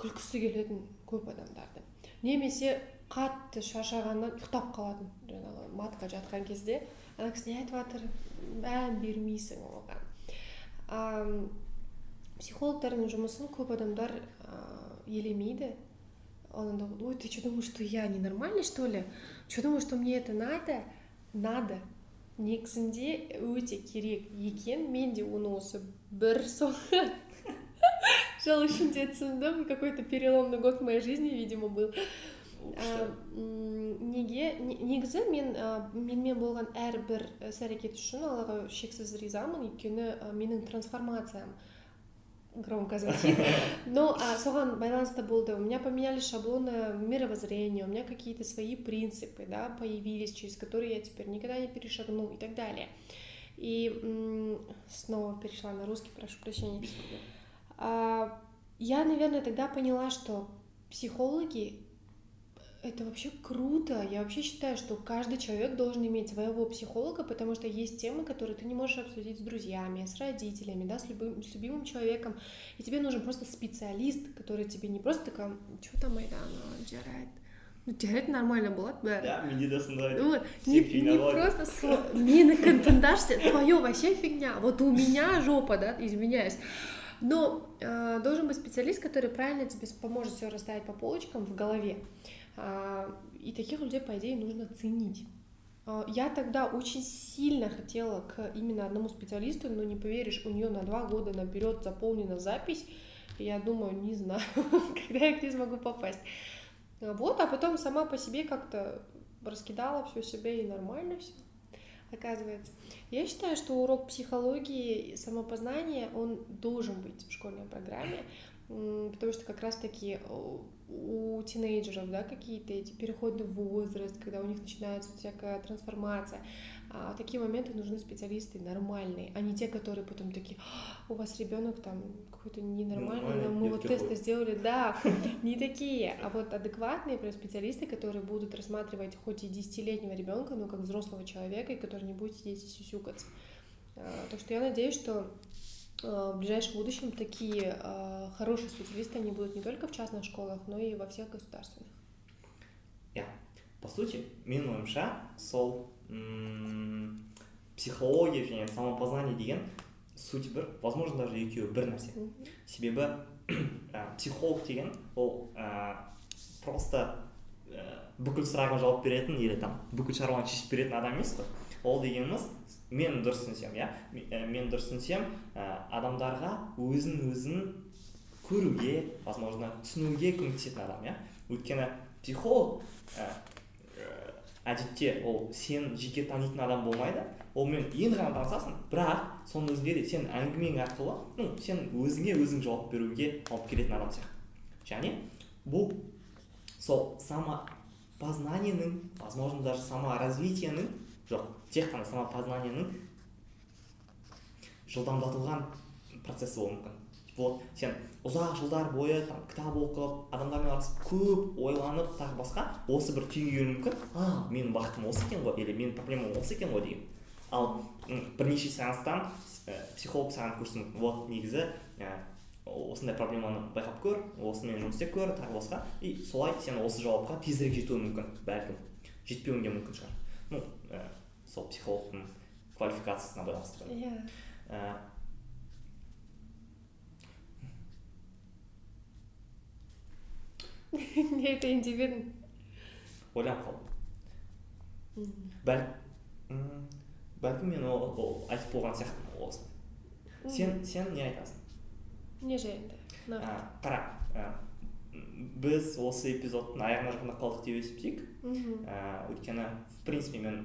күлкісі келетін көп адамдарды. Немесе қатты шаршағаннан ұйықтап қалатын жаңағы матқа жатқан кезде ана кісі не айтып жатыр мән бермейсің оған. Ә, психологтардың жұмысын көп адамдар ә, елемейді. Он думал, ой, ты что думаешь, что я ненормальный, что ли? Что думаешь, что мне это надо? Надо. негізінде өте керек екен мен де оны осы бір соңғы жыл ішінде түсіндім какой то переломный год в моей жизни видимо был неге негізі мен менімен болған әрбір іс әрекет үшін аллаға шексіз ризамын өйткені менің трансформациям громко звучит. Но а, соған байланысты болды у меня поменялись шаблоны мировоззрения у меня какие-то свои принципы да появились через которые я теперь никогда не перешагну и так далее. И снова перешла на русский прошу прощения. А, я наверное тогда поняла что психологи это вообще круто. Я вообще считаю, что каждый человек должен иметь своего психолога, потому что есть темы, которые ты не можешь обсудить с друзьями, с родителями, да, с любым, с любимым человеком. И тебе нужен просто специалист, который тебе не просто такая, что там Майдана жарает. Ну, жарать нормально было, да? Да, мне Вот, не, не просто. Мені контендашься, твое вообще фигня. Вот у меня жопа, да, извиняюсь. Но э, должен быть специалист, который правильно тебе поможет все расставить по полочкам в голове. И таких людей, по идее, нужно ценить. А, я тогда очень сильно хотела к именно одному специалисту, но не поверишь, у нее на два года наперед заполнена запись. И я думаю, не знаю, когда я к ней смогу попасть. А, вот, а потом сама по себе как-то раскидала все себе и нормально все оказывается. Я считаю, что урок психологии, самопознания, он должен быть в школьной программе, потому что как раз-таки у тинейджеров, да, какие-то эти переходы в возраст, когда у них начинается всякая трансформация. А такие моменты нужны специалисты нормальные, а не те, которые потом такие, «А, у вас ребенок там какой-то ненормальный, но мы вот тесты сделали, да, не такие, а вот адекватные прям специалисты, которые будут рассматривать хоть и десятилетнего ребенка, но как взрослого человека, и который не будет сидеть и сюсюкаться. А, так что я надеюсь, что Э, в ближайшем будущем такие э, хорошие специалисты, они будут не только в частных школах, но и во всех государственных. иә по сути ойымша сол психология және самопознание деген суть бір возможно даже екеуі бір нәрсе себебі психолог деген ол ә, просто ә, бүкіл сұрағыңа жауап беретін или там бүкіл шаруаны шешіп беретін адам емес қой. Ол дегеніміз мен дұрыс түсінсем иә? Мен дұрыс түсінсем адамдарға өзін өзін көруге возможно түсінуге көмектесетін адам иә? Өйткені психолог ә, әдетте ол сен жеке танитын адам болмайды. Олмен енді ғана танысасың бірақ соның өзінде де сен әңгімең арқылы ну сен өзіңе өзің жауап беруге алып келетін адам сияқты. Және бұл сол самопознаниенің возможно даже саморазвитиенің жоқ тек қана самопознаниенің жылдамдатылған процесі болуы мүмкін. Вот сен ұзақ жылдар бойы там кітап оқып адамдармен араласып көп ойланып тағы басқа осы бір түйінге келуі мүмкін. А менің бақытым осы екен ғой или менің проблемам осы екен ғой деген. Ал бірнеше сеанстан ә, психолог саған көрсетуі вот негізі ә, осындай проблеманы байқап көр осымен жұмыс істеп көр тағы басқа. И солай сен осы жауапқа тезірек жетуің мүмкін бәлкім. Жетпеуің де мүмкін шығар. Ну сол психологтың квалификациясына байланысты иә не айтайын деп едің ойланып қалдым бәл бәлкім мен ол, айтып болған сияқтымын осыны сен сен не айтасың не жайында қара біз осы эпизодтың аяғына жақындап қалдық деп есептейік ә, өйткені в принципе мен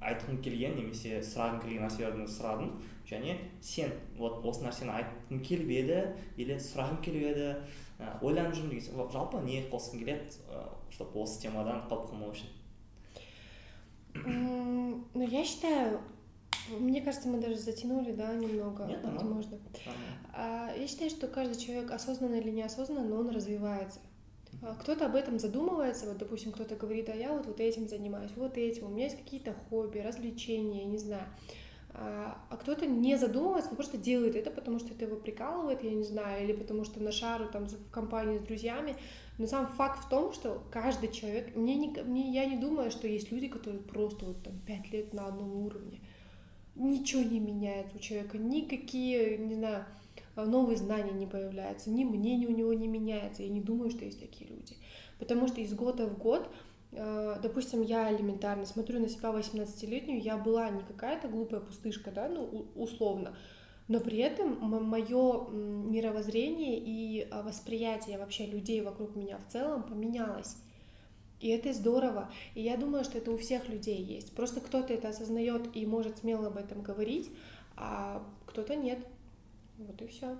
айтқым келген немесе сұрағым келген нәрселерді сұрадым және сен вот осы нәрсені айтқым келіп еді или сұрағым келіп еді ә, ойланып жүрмін деген жалпы не қосқың келеді чтобы осы темадан қалып қалмау үшін ну я считаю Мне кажется, мы даже затянули, да, немного. Нет, возможно. А, я считаю, что каждый человек, осознанно или неосознанно, но он развивается. А, кто-то об этом задумывается, вот, допустим, кто-то говорит, а я вот, вот этим занимаюсь, вот этим, у меня есть какие-то хобби, развлечения, не знаю. А, а кто-то не задумывается, но просто делает это, потому что это его прикалывает, я не знаю, или потому что на шару там в компании с друзьями. Но сам факт в том, что каждый человек, мне не, мне, я не думаю, что есть люди, которые просто вот там пять лет на одном уровне ничего не меняется у человека, никакие, не знаю, новые знания не появляются, ни мнение у него не меняется. Я не думаю, что есть такие люди. Потому что из года в год э, допустим, я элементарно смотрю на себя 18-летнюю, я была не какая-то глупая пустышка, да, ну, условно, но при этом мое мировоззрение и а, восприятие вообще людей вокруг меня в целом поменялось. И это здорово. И я думаю, что это у всех людей есть. Просто кто-то это осознает и может смело об этом говорить, а кто-то нет. Вот и все.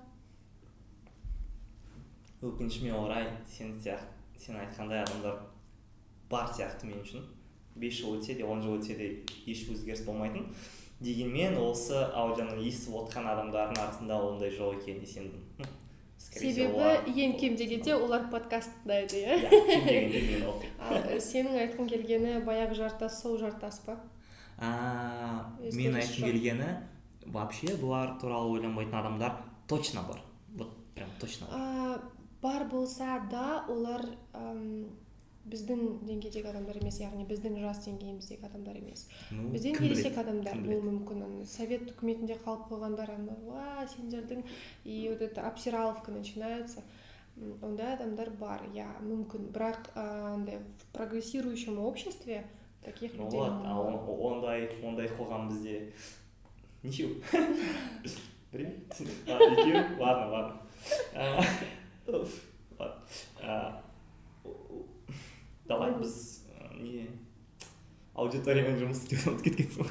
өкінішіме орай сен сияқты сен айтқандай адамдар бар сияқты мен үшін. Бес жыл өтсе де он жыл өтсе де еш өзгеріс болмайтын. Дегенмен осы аудионы естіп отқан адамдардың арасында ондай жоқ екеніне сендім себебі ең кем дегенде олар подкаст тыңдайды иә. ал сенің айтқың келгені баяғы жартас сол жартас па? Мен айтқым келгені вообще бұлар туралы ойланбайтын адамдар точно бар. Вот прям точно бар. Бар болса да олар біздің деңгейдегі адамдар емес яғни біздің жас деңгейіміздегі адамдар емес. Ну, бізден ересек адамдар болуы мүмкін. Совет үкіметінде қалып қойғандар уа сендердің и вот это обсираловка начинается ондай адамдар бар иә мүмкін. Бірақ андай в прогрессирующем обществе таких людей вот ондай ондай қоғам бізде нешеу екеу ладно ладно. Давай біз не аудиториямен жұмыс істеуді ұмытып кеткенсің ғой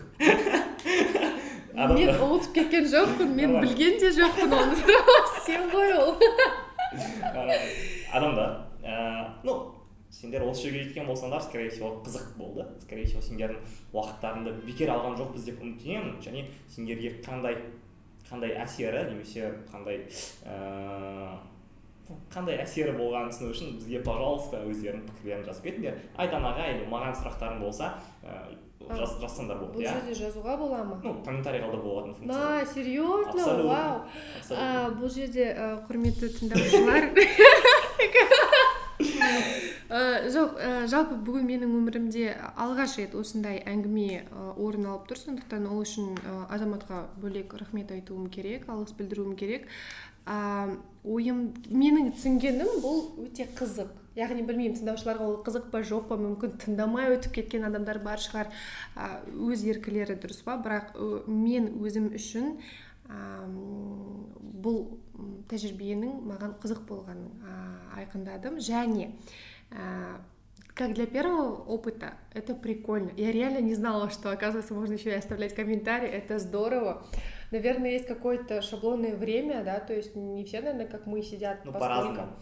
мен ұмытып кеткен жоқпын мен білген де жоқпын оны сен ғой ол адамдар ну сендер осы жерге жеткен болсаңдар скорее всего қызық болды. Скорее всего сендердің уақыттарыңды бекер алған жоқпыз деп үміттенемін. Және сендерге қандай қандай әсері немесе қандай ыыы қандай әсері болғанын түсіну үшін бізге пожалуйста өздеріңнің пікірлерін жазып кетіңдер. Айдан аға или маған сұрақтарың болса жаз, жазсаңдар болады бұл жерде жазуға бола ма? Ну комментарий қалдыруға болатын функция на серьезно? Вау. Бұл жерде құрметті тыңдаушылар. жоқ жалпы бүгін менің өмірімде алғаш рет осындай әңгіме орын алып тұр. Сондықтан ол үшін азаматқа бөлек рахмет айтуым керек алғыс білдіруім керек. Ә, ойым менің түсінгенім бұл өте қызық. Яғни білмеймін тыңдаушыларға ол қызық па жоқ па мүмкін тыңдамай өтіп кеткен адамдар бар шығар. Ә, өз еркілері дұрыс па бірақ мен өзім үшін ә, бұл тәжірибенің маған қызық болғанын ә, айқындадым және ә, как для первого опыта это прикольно я реально не знала что оказывается можно еще и оставлять комментарии это здорово наверное, есть какое-то шаблонное время, да, то есть не все, наверное, как мы сидят ну, по-разному.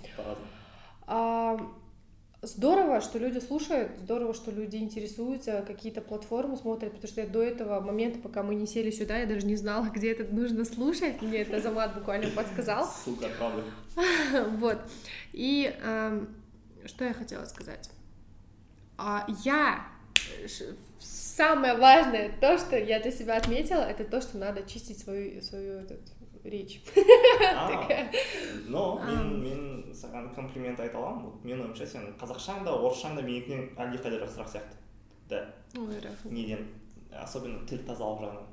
А, здорово, что люди слушают, здорово, что люди интересуются, какие-то платформы смотрят, потому что я до этого момента, пока мы не сели сюда, я даже не знала, где это нужно слушать. Мне это Замат буквально подсказал. Сука, правда. Вот. И что я хотела сказать? А, я самое важное, то, что я для себя отметила, это то, что надо чистить свою, свою этот, речь. но мен мен саған комплимент айта аламын. Менің ойымша сен қазақшаң да орысшаң да менікінен әлдеқайда жақсырақ сияқты. Да. Неден особенно тіл тазалық жағынан.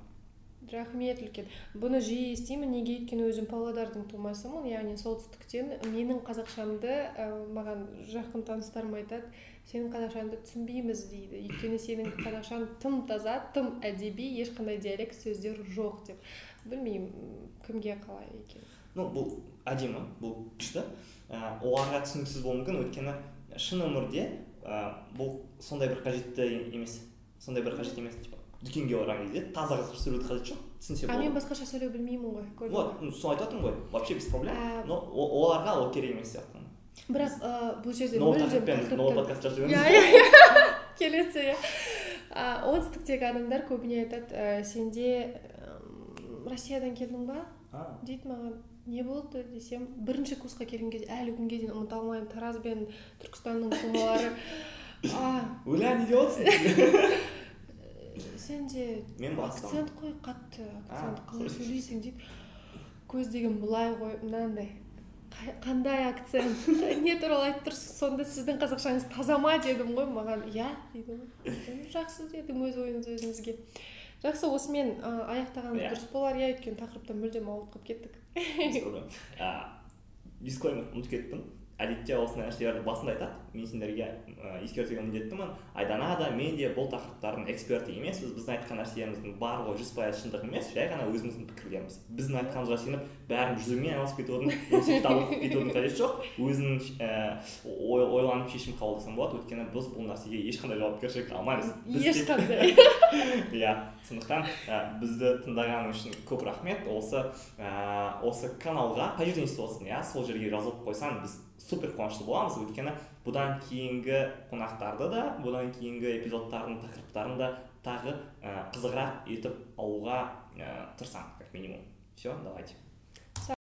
Рахмет үлкен. Бұны жиі естимін неге өйткені өзім павлодардың тумасымын яғни солтүстіктен менің қазақшамды ә, маған жақын таныстарым айтады сенің қазақшаңды түсінбейміз дейді. Өйткені сенің қазақшаң тым таза тым әдеби ешқандай диалект сөздер жоқ деп. Білмеймін кімге қалай екен? Ну бұл әдемі бұл күшті. Ә, оларға түсініксіз болуы мүмкін. Өйткені шын өмірде ә, бұл сондай бір қажетті емес сондай бір қажет емес типа. Дүкенге барған кезде таза қазақша сөйлеуді қажеті жоқ түсінсе болады а мен басқаша сөйлеу білмеймін ғой вот ну соны айтып жатырмын ғой. Вообще без проблем. Но оларға ол керек емес сияқты. бірақ бұл жерде мүлдем новый подкаст жазып иә иә иә. Келесі иә. Оңтүстіктегі адамдар көбіне айтады сенде россиядан келдің ба? Дейді маған не болды? десем бірінші курсқа келген кезде әлі күнге дейін ұмыта алмаймын тараз бен түркістанның тумалары өлә не деп отырсың сенде мен акцент қой қатты акцент қалай сөйлейсің дейді көз деген былай ғой мынандай. Қандай акцент? Не туралы айтып тұрсыз сонда сіздің қазақшаңыз таза ма дедім ғой маған иә дейді жақсы дедім өз ойыңыз өзіңізге. Жақсы осымен ә, аяқтағанымыз Иә. дұрыс болар. Иә өйткені тақырыптан мүлдем ауытқып кеттік. Дисклеймер ұмытып кеттім. Әдетте осындай нәрселерді басында айтады. Мен сендерге ә, ескертуге міндеттімін. Айдана да мен де бұл тақырыптардың эксперті емеспіз. Біздің айтқан нәрселеріміздің барлығы жүз пайыз шындық емес. Жай ғана өзіміздің пікірлеріміз. Біздің айтқанымызға сеніп бәрін жүзумен айналысып кетудің кітап оқып кетудің қажеті жоқ. Өзінің ә, ой, ойланып шешім қабылдасаң болады. Өйткені біз бұл нәрсеге ешқандай жауапкершілік алмаймыз. Ешқандай. Иә. Сондықтан бізді тыңдағаны үшін көп рахмет. Осы осы каналға қай жерден естіп отырсың? Иә сол жерге жазылып қойсаң біз супер қуанышты боламыз. Өйткені бұдан кейінгі қонақтарды да бұдан кейінгі эпизодтардың тақырыптарын да тағы ә, қызығырақ етіп алуға ә, тырысамын как минимум. Все давайте.